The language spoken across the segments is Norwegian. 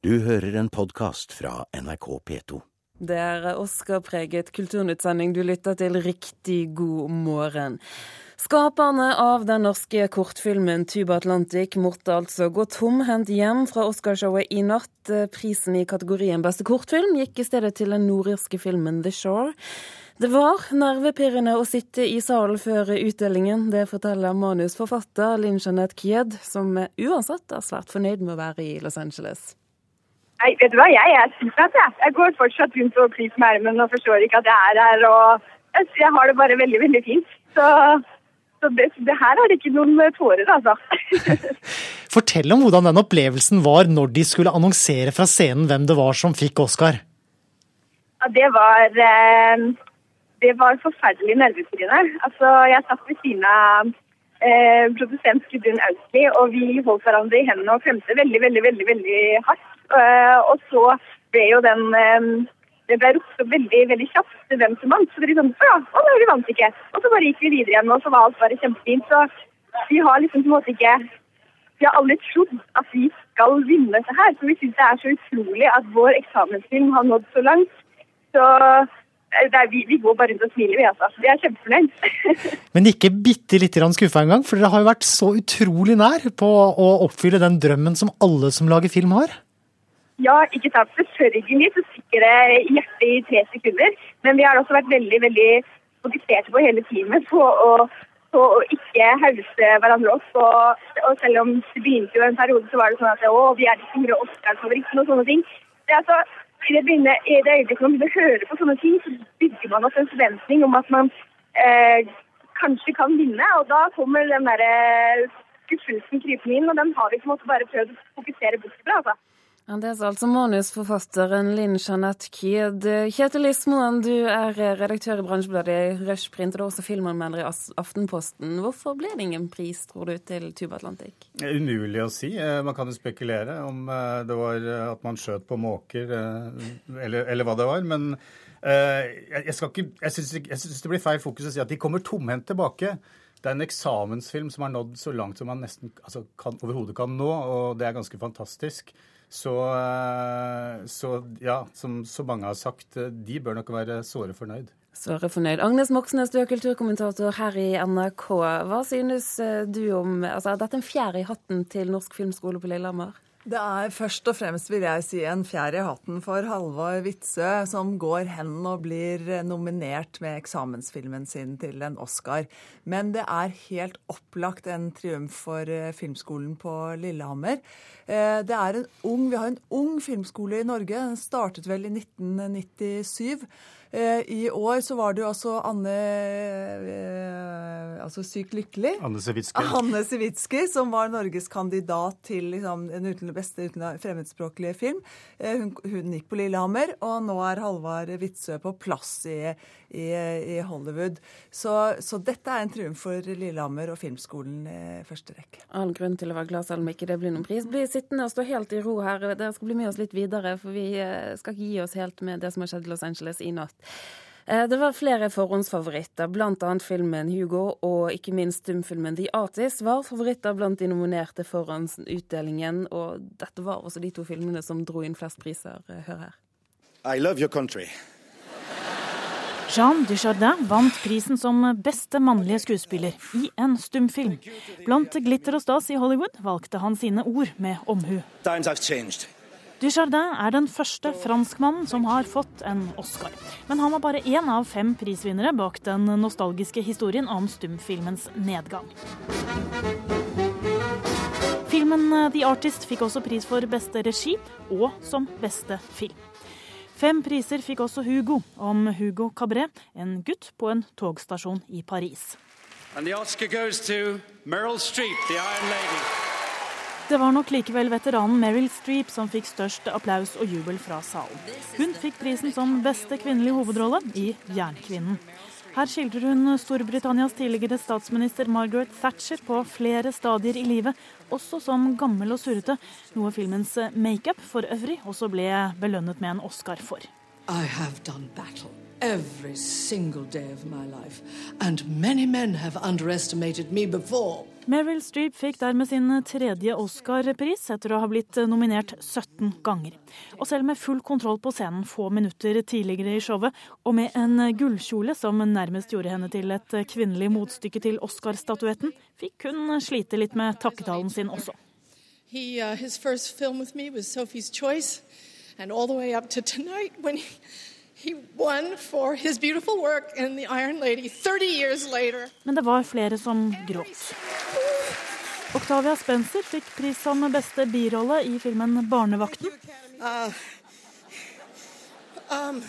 Du hører en podkast fra NRK P2. Det er Oscar-preget kulturnyttsending du lytter til. Riktig god morgen. Skaperne av den norske kortfilmen Tuba Atlantic måtte altså gå tomhendt hjem fra Oscarshowet i natt. Prisen i kategorien beste kortfilm gikk i stedet til den nordirske filmen The Shore. Det var nervepirrende å sitte i salen før utdelingen. Det forteller manusforfatter Linn Jeanette Kied, som uansett er svært fornøyd med å være i Los Angeles. Nei, vet du hva, jeg er superhatt, jeg. Jeg går fortsatt rundt og klyper med armen og forstår ikke at jeg er her. Og jeg har det bare veldig, veldig fint. Så, så det, det, her er ikke noen tårer, altså. Fortell om hvordan den opplevelsen var når de skulle annonsere fra scenen hvem det var som fikk Oscar. Ja, det var eh, Det var forferdelig nervepirrende. Altså, jeg satt ved siden av eh, produsent Gudrun Austli, og vi holdt hverandre i hendene og klemte veldig, veldig, veldig, veldig hardt. Uh, og så ble jo den um, Det ble ropt veldig veldig kjapt hvem som vant. Så det sånn, å ja, å nei, vi vant ikke. Og så bare gikk vi videre igjen, og så var alt bare kjempefint. Så vi har liksom på en måte ikke Vi har aldri trodd at vi skal vinne dette her. For vi syns det er så utrolig at vår eksamensfilm har nådd så langt. Så er, vi, vi, går bare rundt og smiler, vi altså. Vi er kjempefornøyd. Men ikke bitte lite grann skuffa engang? For dere har jo vært så utrolig nær på å oppfylle den drømmen som alle som lager film har? Ja, ikke sant. Selvfølgelig så stikker det hjertet i tre sekunder. Men vi har også vært veldig veldig fokuserte på hele teamet på å, på å ikke hause hverandre opp. Og, og, selv om det begynte jo en periode, så var det sånn at å, vi er de store Oscar-favorittene og sånne ting. Det er altså, i det, begynner, I det øyeblikket man begynner å høre på sånne ting, så bygger man opp en forventning om at man eh, kanskje kan vinne. Og da kommer den derre skuffelsen krypende inn, og den har vi på en måte bare prøvd å fokusere bort fra. altså. Ja, det er altså manusforfatteren Linn Jeanette Kied. Kjetil Ismoen, du er redaktør i bransjebladet Rushprint, og du er også filmanmelder i Aftenposten. Hvorfor ble det ingen pris, tror du, til Tuba Atlantic? Umulig å si. Eh, man kan jo spekulere om eh, det var eh, at man skjøt på måker, eller, eller hva det var. Men jeg, skal jeg syns det blir feil fokus å si at de kommer tomhendt tilbake. Det er en eksamensfilm som har nådd så langt som man nesten altså, overhodet kan nå, og det er ganske fantastisk. Så, eh, så, ja, som så mange har sagt, eh, de bør nok være såre fornøyd. Såre fornøyd. Agnes Moxnes, du er kulturkommentator her i NRK. Hva synes eh, du om altså, Er dette en fjær i hatten til Norsk filmskole på Lillehammer? Det er først og fremst vil jeg si en fjær i hatten for Halvor Witzøe, som går hen og blir nominert med eksamensfilmen sin til en Oscar. Men det er helt opplagt en triumf for eh, filmskolen på Lillehammer. Eh, det er en ung, Vi har en ung filmskole i Norge. Den startet vel i 1997. Eh, I år så var det jo altså Anne eh, Altså Sykt lykkelig. Anne Sewitsky. Anne Sewitsky, som var Norges kandidat til liksom, den uten, beste fremmedspråklige film. Eh, hun, hun, gikk på Lillehammer, og nå er Halvard Witzøe på plass i, i, i Hollywood. Så, så, dette er en triumf for Lillehammer og filmskolen i første rekke. All grunn til å være glad selv om ikke det blir noen pris. Bli sittende og stå helt i ro her. Dere skal bli med oss litt videre, for vi skal ikke gi oss helt med det som har skjedd i Los Angeles i natt. Eh, det var flere forhåndsfavoritter, bl.a. filmen 'Hugo' og ikke minst stumfilmen 'The Artist' var favoritter blant de nominerte foran utdelingen. Og dette var også de to filmene som dro inn flest priser. Eh, hør her. I love your country. Jean Dujardin vant prisen som beste mannlige skuespiller i en stumfilm. Blant glitter og stas i Hollywood valgte han sine ord med omhu. Times have changed. Dujardin er den første franskmannen som har fått en Oscar. Men han var bare én av fem prisvinnere bak den nostalgiske historien om stumfilmens nedgang. Filmen The Artist fikk også pris for beste regi og som beste film. Fem priser fikk også Hugo, om Hugo Cabret, en gutt på en togstasjon i Paris. The Oscar goes to Meryl Streep, the Iron Lady. Det var nok likevel veteranen Meryl Streep som fikk størst applaus og jubel fra salen. Hun fikk prisen som beste kvinnelige hovedrolle i 'Jernkvinnen'. Her skildrer hun Storbritannias tidligere statsminister Margaret Thatcher på flere stadier i livet, også som gammel og surrete, noe filmens makeup for øvrig også ble belønnet med en Oscar for. I have done battle every single day of my life, and many men have underestimated me before. Meryl Streep fikk dermed sin tredje Oscar-pris etter å ha blitt nominert 17 ganger. Og selv med full kontroll på scenen få minutter tidligere i showet, og med en gullkjole som nærmest gjorde henne til et kvinnelig motstykke til Oscar-statuetten, fikk hun slite litt med takketalen sin også. He, uh, film with me was Sophie's Choice, and all the way up he won for his beautiful work in The Iron Lady 30 years later. Men det var flere som gråt. Octavia Spencer fikk pris som beste birolle i filmen 'Barnevakten'.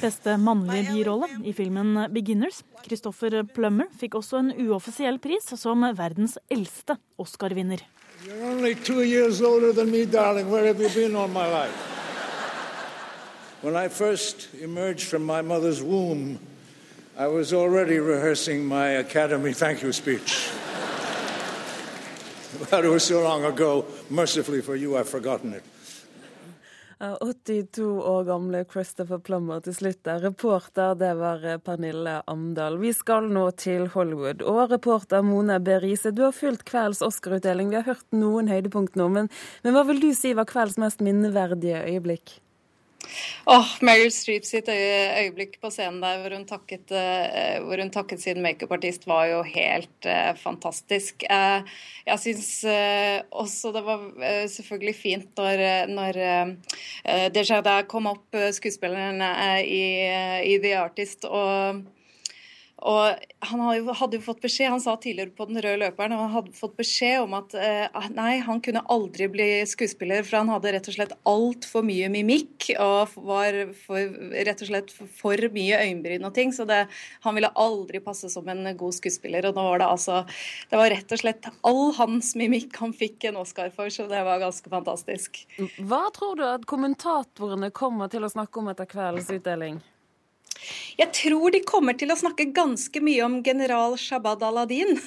Beste mannlige birolle i filmen 'Beginners'. Christopher Plummer fikk også en uoffisiell pris som verdens eldste Oscar-vinner. You're only two years older than me, darling. Where have you been all my life? When I first emerged from my mother's womb, I was already rehearsing my Academy thank you speech. But it was so long ago, mercifully for you, I've forgotten it. 82 år gamle Christopher Plummer til slutt der. Reporter det var eh, Pernille Amdal. Vi skal nå til Hollywood. Og reporter Mona B. Riise, du har fulgt kveldens Oscar-utdeling. Vi har hørt noen høydepunkt nå, men, men hva vil du si var kveldens mest minneverdige øyeblikk? Oh, Meryl Streep sitt øyeblikk på scenen der hvor hun takket, uh, hvor hun takket sin makeupartist, var jo helt uh, fantastisk. Uh, jeg syns også det var selvfølgelig fint når, når Desjardins kom opp, skuespilleren i, i The Artist, og og han hadde jo fått beskjed, han sa tidligere på Den røde løperen, og han hadde fått beskjed om at uh, nei, han kunne aldri bli skuespiller, for han hadde rett og slett altfor mye mimikk og var for, rett og slett for mye øyenbryn og ting. Så det, han ville aldri passe som en god skuespiller. Og nå var det altså Det var rett og slett all hans mimikk han fikk en Oscar for, så det var ganske fantastisk. Hva tror du at kommentatorene kommer til å snakke om etter kveldens utdeling? Jeg tror de kommer til å snakke ganske mye om general Shabad Aladin.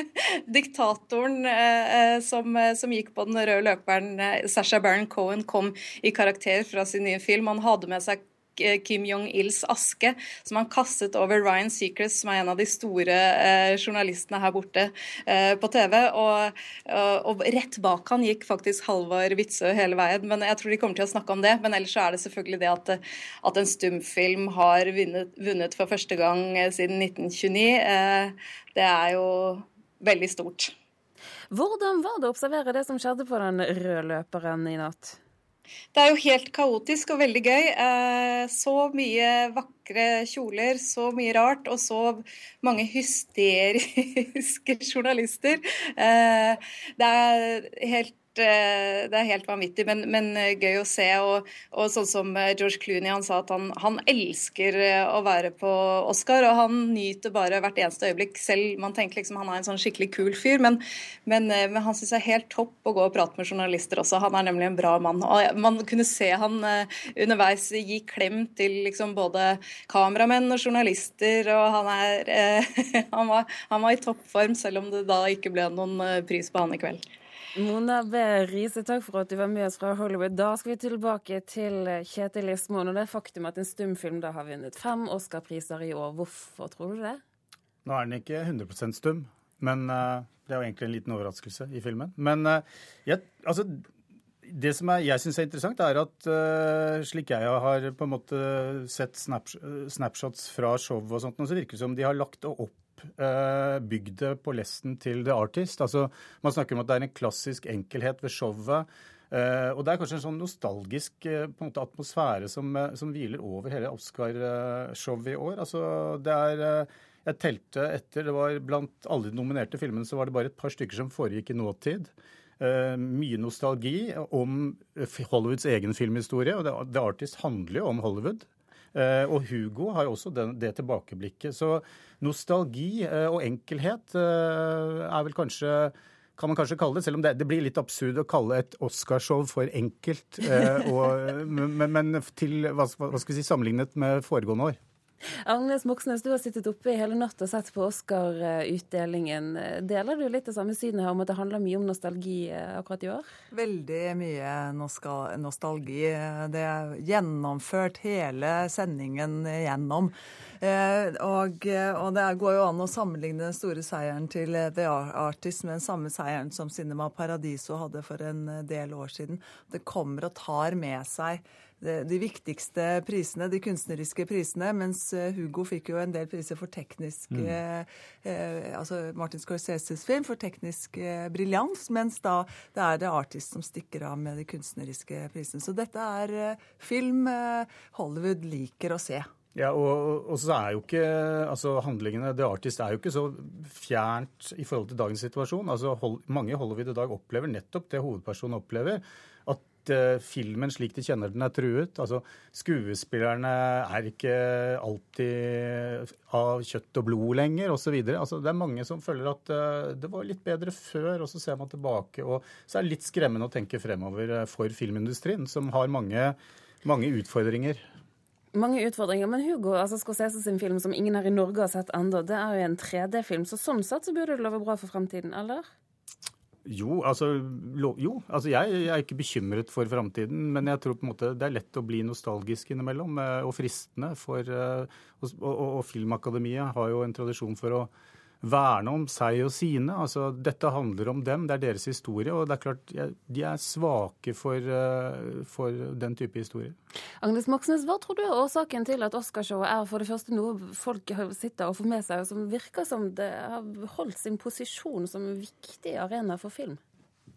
Diktatoren eh, eh, som, eh, som, gikk på den røde løperen. Eh, Sasha Baron Cohen kom i karakter fra sin nye film. Han hadde med seg Kim Jong-ils aske, som han kastet over Ryan Seacrest, som er en av de store eh, journalistene her borte eh, på TV. Og, og, og, rett bak han gikk faktisk Halvard Witzøe hele veien. Men jeg tror de kommer til å snakke om det. Men ellers er det selvfølgelig det at, at en stumfilm har vunnet, vunnet, for første gang eh, siden 1929. Eh, det er jo veldig stort. Hvordan var det å observere det som skjedde på den røde løperen i natt? Det er jo helt kaotisk og veldig gøy. Eh, så mye vakre kjoler, så mye rart, og så mange hysteriske journalister. Eh, det er helt det er helt vanvittig, men, men eh, gøy å se. Og, og, sånn som eh, George Clooney, han sa at han, han, elsker å være på Oscar, og han nyter bare hvert eneste øyeblikk. Selv man tenker liksom han er en sånn skikkelig kul fyr, men, men, men han syns det er helt topp å gå og prate med journalister også. Han er nemlig en bra mann. Og man kunne se han underveis gi klem til liksom både kameramenn og journalister, og han er han var, han var i toppform, selv om det da ikke ble noen pris på han i kveld. Mona B. Riise, takk for at du var med oss fra Hollywood. Da skal vi tilbake til Kjetil Ismoen og det faktum at en stumfilm da har vunnet fem Oscar-priser i år. Hvorfor tror du det? Nå er den ikke 100% stum, men uh, det er jo egentlig en liten overraskelse i filmen. Men uh, jeg, altså, det som er, jeg syns er interessant, er at uh, slik jeg har på en måte sett snapshots fra show og sånt, så virker det som de har lagt opp Eh, bygd det på lesten til The Artist. Altså, man snakker om at det er en klassisk enkelhet ved showet. Uh, og det er kanskje en sånn nostalgisk uh, en måte, atmosfære som, uh, som, hviler over hele Oscar-showet i år. Altså, det er Jeg telte etter. det var Blant alle de nominerte filmene så var det bare et par stykker som foregikk i nåtid. mye nostalgi om Hollywoods egen filmhistorie. og The Artist handler jo om Hollywood. Eh, og Hugo har jo også den, det tilbakeblikket. Så nostalgi eh, og enkelhet eh, er vel kanskje kan man kanskje kalle det, selv om det, det blir litt absurd å kalle et Oscarshow for enkelt. og, men, men, til, hva, hva skal vi si, sammenlignet med foregående år. Agnes Moxnes, du har sittet oppe i hele natt og sett på Oscar-utdelingen. Deler du litt det samme synet her om at det handler mye om nostalgi eh, akkurat i år? Veldig mye nostalgi. Det er gjennomført hele sendingen igjennom. Eh, og, og, det går jo an å sammenligne den store seieren til The Artist med den samme seieren som Cinema Paradiso hadde for en del år siden. Det kommer og tar med seg de viktigste prisene, de kunstneriske prisene, mens eh, Hugo fikk jo en del priser for teknisk mm. eh, eh, Altså Martin Scorseses film for teknisk eh, briljans, mens da det er det Artist som stikker av med de kunstneriske prisene. Så dette er eh, film eh, Hollywood liker å se. Ja, og, og, så er jo ikke altså handlingene The Artist er jo ikke så fjernt i forhold til dagens situasjon. Altså hold, Mange Hollywood i dag opplever nettopp det hovedpersonen opplever. At uh, filmen slik de kjenner den, er truet. Altså, skuespillerne er ikke alltid av kjøtt og blod lenger, osv. Altså, det er mange som føler at uh, det var litt bedre før, og så ser man tilbake. Og så er det litt skremmende å tenke fremover uh, for filmindustrien, som har mange, mange utfordringer. Mange utfordringer, men Hugo altså Scorsese sin film som ingen her i Norge har sett ennå, det er jo en 3D-film, så sånn sett så burde det love bra for fremtiden, eller? Jo, altså, jo, altså jeg, jeg, er ikke bekymret for framtiden. Men jeg tror på en måte det er lett å bli nostalgisk innimellom, eh, og fristende. For, eh, og, og, og Filmakademiet har jo en tradisjon for å verne om seg og sine. Altså, dette handler om dem, det er deres historie. Og det er klart, de er svake for, eh, for den type historie. Agnes Moxnes, hva tror du er årsaken til at Oscarshowet er for det første noe folk sitter og får med seg, og som virker som det har holdt sin posisjon som en viktig arena for film?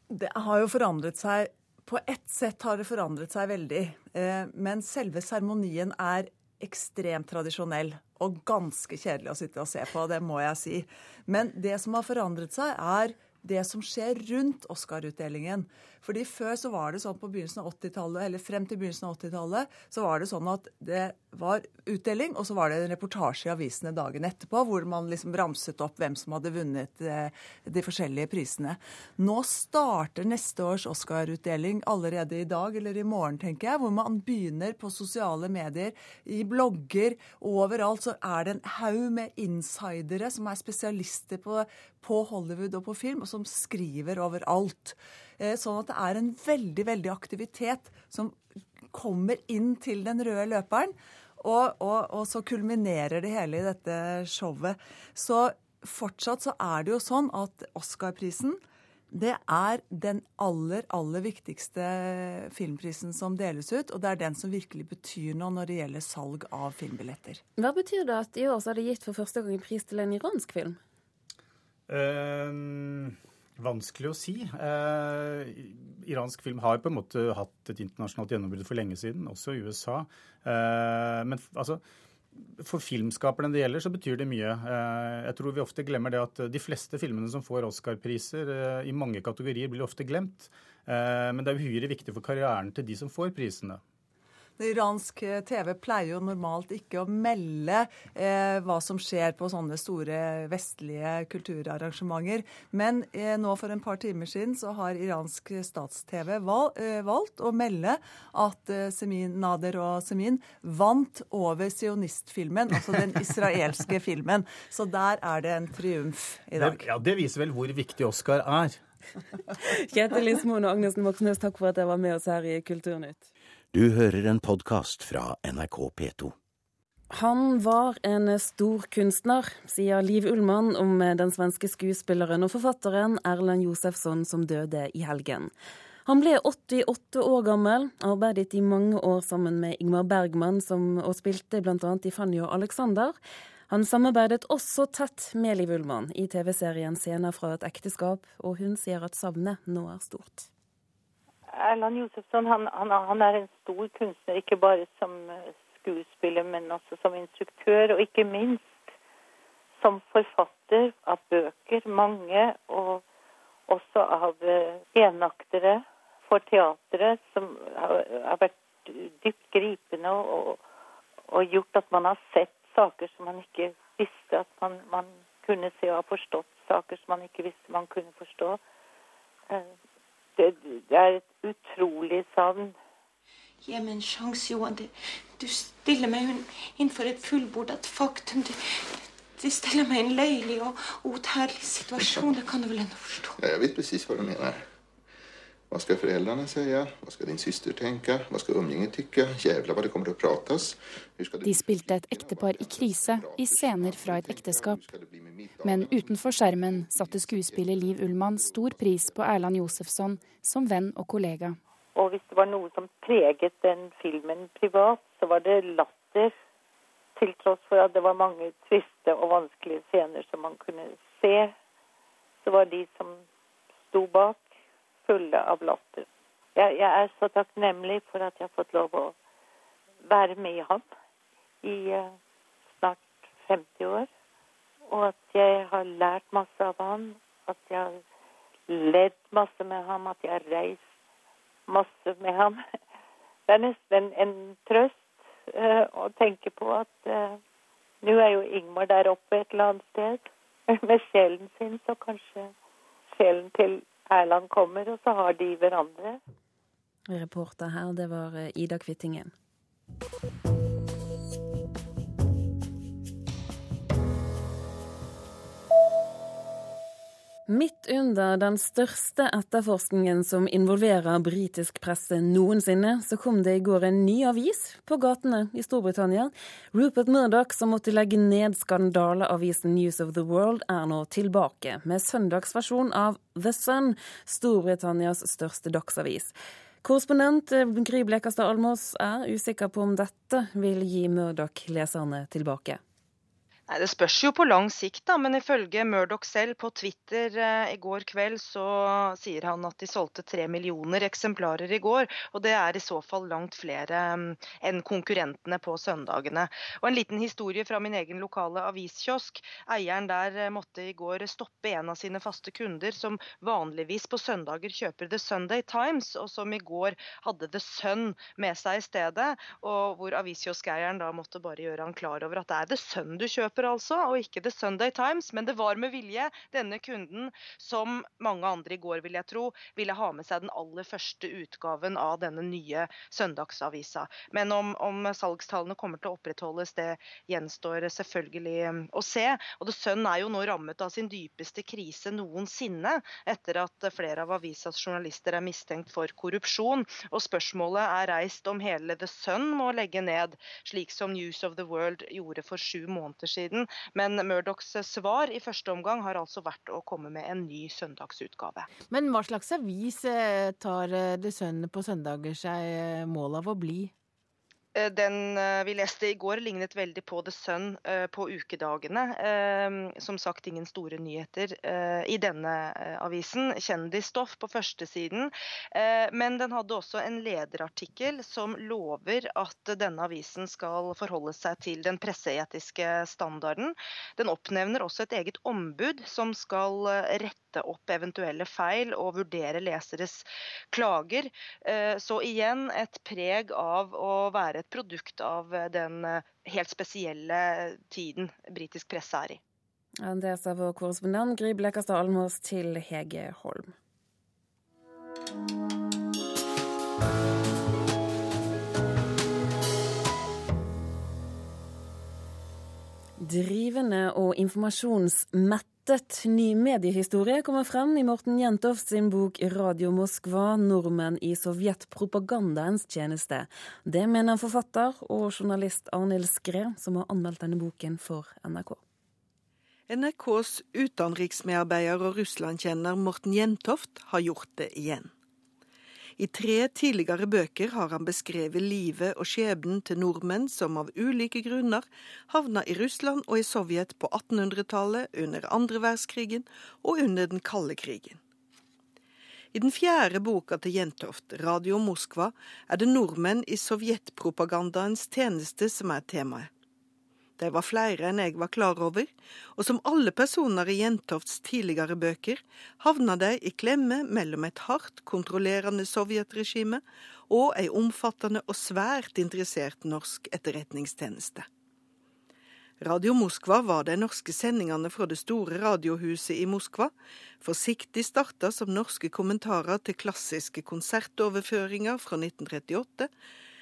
Det har jo forandret seg på ett sett har det forandret seg veldig. Eh, men selve seremonien er ekstremt tradisjonell og ganske kjedelig å sitte og se på, det må jeg si. Men det som har forandret seg, er det som skjer rundt Oscar-utdelingen. Fordi Før så var det sånn på begynnelsen av 80-tallet, eller frem til begynnelsen av 80-tallet, så var det sånn at det var utdeling, og så var det en reportasje i avisene dagen etterpå hvor man liksom ramset opp hvem som hadde vunnet eh, de forskjellige prisene. Nå starter neste års Oscar-utdeling allerede i dag eller i morgen, tenker jeg, hvor man begynner på sosiale medier, i blogger, overalt så er det en haug med insidere som er spesialister på, på Hollywood og på film, og som skriver overalt. Eh, sånn at det er en veldig, veldig aktivitet som kommer inn til den røde løperen. Og, og, og, så kulminerer det hele i dette showet. Så fortsatt så er det jo sånn at Oscar-prisen det er den aller, aller viktigste filmprisen som deles ut. Og det er den som virkelig betyr noe når det gjelder salg av filmbilletter. Hva betyr det at i år så er det gitt for første gang pris til en iransk film? Um Vanskelig å si. Eh, iransk film har på en måte hatt et internasjonalt gjennombrudd for lenge siden, også i USA. Eh, men altså, for filmskaperne det gjelder, så betyr det mye. Jeg tror vi ofte glemmer det at de fleste filmene som får Oscar-priser i mange kategorier, blir ofte glemt. Men det er uhyre viktig for karrieren til de som får prisene. Iransk TV pleier jo normalt ikke å melde eh, hva som skjer på sånne store vestlige kulturarrangementer. Men eh, nå for en par timer siden så har iransk stats-TV val, eh, valgt å melde at eh, Semin, Nader og Semin vant over sionistfilmen, altså den israelske filmen. Så der er det en triumf i dag. Det, ja, Det viser vel hvor viktig Oscar er. Kjetil Lismoen og Agnes Moxnes, takk for at dere var med oss her i Kulturnytt. Du hører en podkast fra NRK P2. Han var en stor kunstner, sier Liv Ullmann om den svenske skuespilleren og forfatteren Erlend Josefsson som døde i helgen. Han ble 88 år gammel, arbeidet i mange år sammen med Ingmar Bergman som, og spilte bl.a. i Fanny og Alexander. Han samarbeidet også tett med Liv Ullmann i TV-serien 'Scener fra et ekteskap', og hun sier at savnet nå er stort. Erland Josefsson han, han, han, er en stor kunstner, ikke bare som eh, skuespiller, men også som instruktør, og ikke minst som forfatter av bøker, mange, og også av uh, enaktere for teatret, som har, har, vært dypt gripende og, og, gjort at man har sett saker som man ikke visste at man, man kunne se, og har forstått saker som man ikke visste man kunne forstå. Det, det er et utrolig savn. Gi meg en sjanse, Johan. Du stiller meg innenfor et fullbordet faktum. Du, du stiller meg i en løyelig og uthærlig situasjon. Det kan du vel ennå forstå? Jeg vet presis hva du mener. Hva skal foreldrene si? Hva skal din søster tenke? Hva skal umgjenget tykke? Jævla hva det kommer til å prates. De spilte et ektepar i krise i scener fra et ekteskap. Men utenfor skjermen satte skuespiller Liv Ullmann stor pris på Erland Josefsson som venn og kollega. Og hvis det var noe som preget den filmen privat, så var det latter. Til tross for at det var mange triste og vanskelige scener som man kunne se, så var de som sto bak, fulle av latter. Jeg, jeg, er så takknemlig for at jeg har fått lov å være med ham i uh, snart 50 år. Og at jeg har lært masse av ham. At jeg har ledd masse med ham. At jeg har reist masse med ham. Det er nesten en trøst uh, å tenke på at uh, nå er jo Ingmar der oppe et eller annet sted med sjelen sin, så kanskje sjelen til Erland kommer, og så har de hverandre. Reporter her, det var eh, Ida Kvittingen. Midt under den største etterforskningen som involverer britisk presse noensinne, så kom det i går en ny avis på gatene i Storbritannia. Rupert Murdoch, som måtte legge ned skandaleavisen News of the World, er nå tilbake med søndagsversjon av The Sun, Storbritannias største dagsavis. Korrespondent Gry Blekastad Almås er usikker på om dette vil gi Murdoch leserne tilbake. Nei, Det spørs jo på lang sikt, da, men ifølge Murdoch selv på Twitter eh, i går kveld, så sier han at de solgte tre millioner eksemplarer i går. Og det er i så fall langt flere um, enn konkurrentene på søndagene. Og En liten historie fra min egen lokale aviskiosk. Eieren der eh, måtte i går stoppe en av sine faste kunder, som vanligvis på søndager kjøper The Sunday Times, og som i går hadde The Sun med seg i stedet. Og hvor aviskioskeieren da måtte bare gjøre han klar over at det er The Sun du kjøper kjøper altså, og ikke The Sunday Times. Men det var med vilje denne kunden, som mange andre i går, vil jeg tro, ville ha med seg den aller første utgaven av denne nye søndagsavisa. Men om, om salgstallene kommer til å opprettholdes, det gjenstår selvfølgelig um, å se. Og The Sun er jo nå rammet av sin dypeste krise noensinne, etter at flere av avisas journalister er mistenkt for korrupsjon. Og spørsmålet er reist om hele The Sun må legge ned, slik som News of the World gjorde for sju måneder siden siden. Men Murdochs svar i første omgang har altså vært å komme med en ny søndagsutgave. Men hva slags avis eh, tar eh, The Sun på søndager seg eh, mål av å bli? Eh, den eh, vi leste i går lignet veldig på The Sun eh, på ukedagene. Som sagt ingen store nyheter i denne avisen. Kjendisstoff på førstesiden. Men den hadde også en lederartikkel som lover at denne avisen skal forholde seg til den presseetiske standarden. Den oppnevner også et eget ombud som skal rette opp eventuelle feil og vurdere leseres klager. Så igjen et preg av å være et produkt av eh, den eh, helt spesielle tiden britisk presse er i. Det sa vår korrespondent Gry Blekastad Almås til Hege Holm. Drivende og informasjonsmett rettet ny mediehistorie kommer frem i Morten Jentoft sin bok 'Radio Moskva nordmenn i sovjetpropagandaens tjeneste'. Det mener forfatter og journalist Arnhild Skre, som har anmeldt denne boken for NRK. NRKs utenriksmedarbeider og Russlandkjenner Morten Jentoft har gjort det igjen. I tre tidligere bøker har han beskrevet livet og skjebnen til nordmenn som av ulike grunner havna i Russland og i Sovjet på 1800-tallet, under andre verdenskrigen og under den kalde krigen. I den fjerde boka til Jentoft, Radio Moskva, er det nordmenn i sovjetpropagandaens tjeneste som er temaet. De var flere enn jeg var klar over, og som alle personer i Jentofts tidligere bøker havna de i klemme mellom et hardt kontrollerende sovjetregime og ei omfattende og svært interessert norsk etterretningstjeneste. Radio Moskva var de norske sendingene fra det store radiohuset i Moskva, forsiktig starta som norske kommentarer til klassiske konsertoverføringer fra 1938,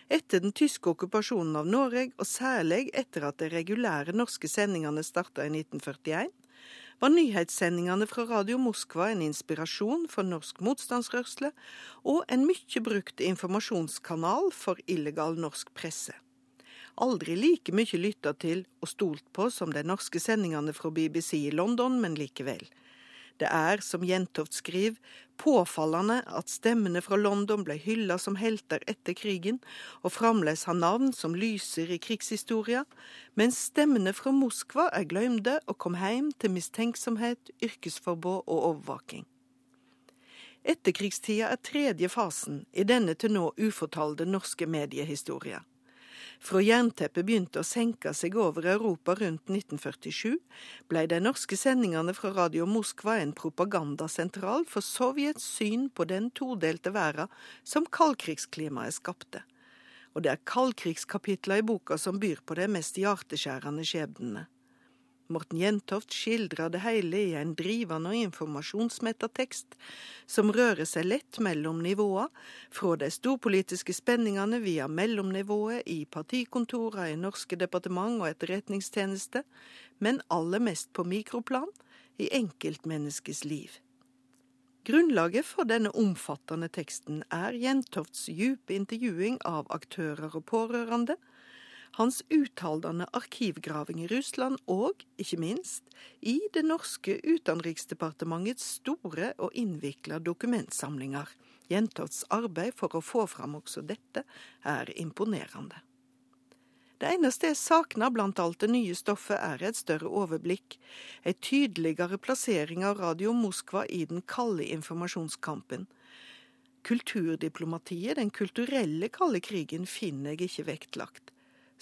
etter den tyske okkupasjonen av Norge, og særlig etter at de regulære norske sendingene starta i 1941, var nyhetssendingene fra Radio Moskva en inspirasjon for norsk motstandsrørsle og en mye brukt informasjonskanal for illegal norsk presse. Aldri like mye lytta til og stolt på som de norske sendingene fra BBC i London, men likevel. Det er, som Jentoft skriver, påfallende at stemmene fra London ble hylla som helter etter krigen, og fremdeles har navn som lyser i krigshistoria, mens stemmene fra Moskva er glemte og kom hjem til mistenksomhet, yrkesforbud og overvåking. Etterkrigstida er tredje fasen i denne til nå ufortalte norske mediehistoria. Fra jernteppet begynte å senke seg over Europa rundt 1947, ble de norske sendingene fra Radio Moskva en propagandasentral for Sovjets syn på den todelte verden som kaldkrigsklimaet skapte. Og det er kaldkrigskapitler i boka som byr på de mest hjerteskjærende skjebnene. Morten Jentoft skildrer det hele i en drivende og informasjonsmetta tekst, som rører seg lett mellom nivåer, fra de storpolitiske spenningene via mellomnivået i partikontorene i norske departement og etterretningstjeneste, men aller mest på mikroplan, i enkeltmenneskets liv. Grunnlaget for denne omfattende teksten er Jentofts djupe intervjuing av aktører og pårørende, hans uttaldende arkivgraving i Russland og, ikke minst, i det norske utenriksdepartementets store og innvikla dokumentsamlinger. Jentofts arbeid for å få fram også dette er imponerende. Det eneste jeg savner blant alt det nye stoffet, er et større overblikk, ei tydeligere plassering av Radio Moskva i den kalde informasjonskampen. Kulturdiplomatiet, den kulturelle kalde krigen, finner jeg ikke vektlagt.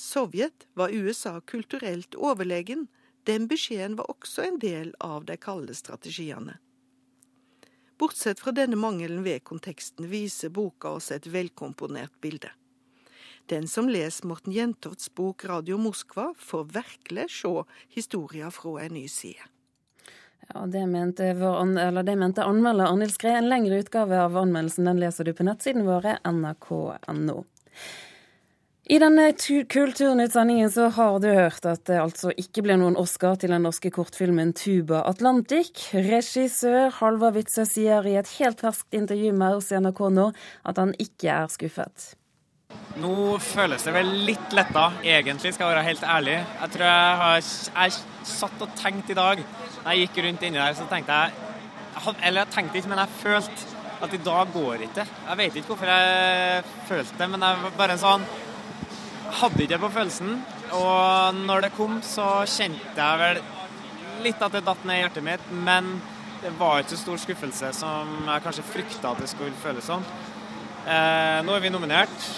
Sovjet var USA kulturelt overlegen. Den beskjeden var også en del av de kalde strategiene. Bortsett fra denne mangelen ved konteksten viser boka oss et velkomponert bilde. Den som leser Morten Jentofts bok Radio Moskva, får virkelig se historien fra en ny side. Ja, Det mente, vår, det mente anmelder Arnhild Skred. En lengre utgave av anmeldelsen den leser du på nettsiden våre nrk.no. I denne Kulturnytt-sendingen så har du hørt at det altså ikke ble noen Oscar til den norske kortfilmen 'Tuba Atlantic'. Regissør Halvard Witzøe sier i et helt ferskt intervju med oss i NRK nå at han ikke er skuffet. Nå føles det vel litt letta, egentlig, skal jeg være helt ærlig. Jeg tror jeg har jeg satt og tenkt i dag, da jeg gikk rundt inni der, så tenkte jeg Eller jeg tenkte ikke, men jeg følte at i dag går ikke. Jeg vet ikke hvorfor jeg følte det, men jeg var bare en sånn hadde ikke på følelsen. Og når det kom, så kjente jeg vel litt at det datt ned i hjertet mitt. Men det var ikke så stor skuffelse som jeg kanskje frykta at det skulle føles som. Eh, nå er vi nominert,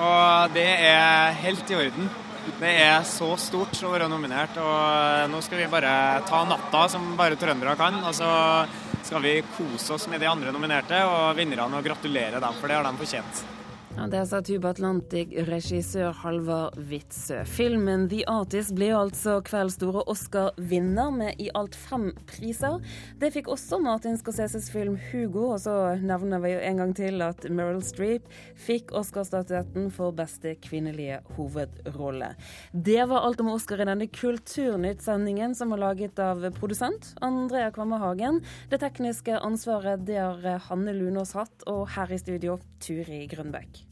og det er helt i orden. Det er så stort å være nominert, og nå skal vi bare ta natta som bare trøndere kan. Og så skal vi kose oss med de andre nominerte og vinnerne og gratulere dem, for det har de fortjent. Ja, Det sa Tuba Atlantic-regissør Halvard Witzøe. Filmen 'The Artist' ble altså kveldens store Oscar-vinner med i alt fem priser. Det fikk også Martin Scorseses film 'Hugo', og så nevner vi jo en gang til at Meryl Streep fikk Oscar-statuetten for beste kvinnelige hovedrolle. Det var alt om Oscar i denne Kulturnytt-sendingen, som var laget av produsent Andrea Kvamme Hagen. Det tekniske ansvaret det har Hanne Lunås hatt, og her i studio Turi Grønbekk.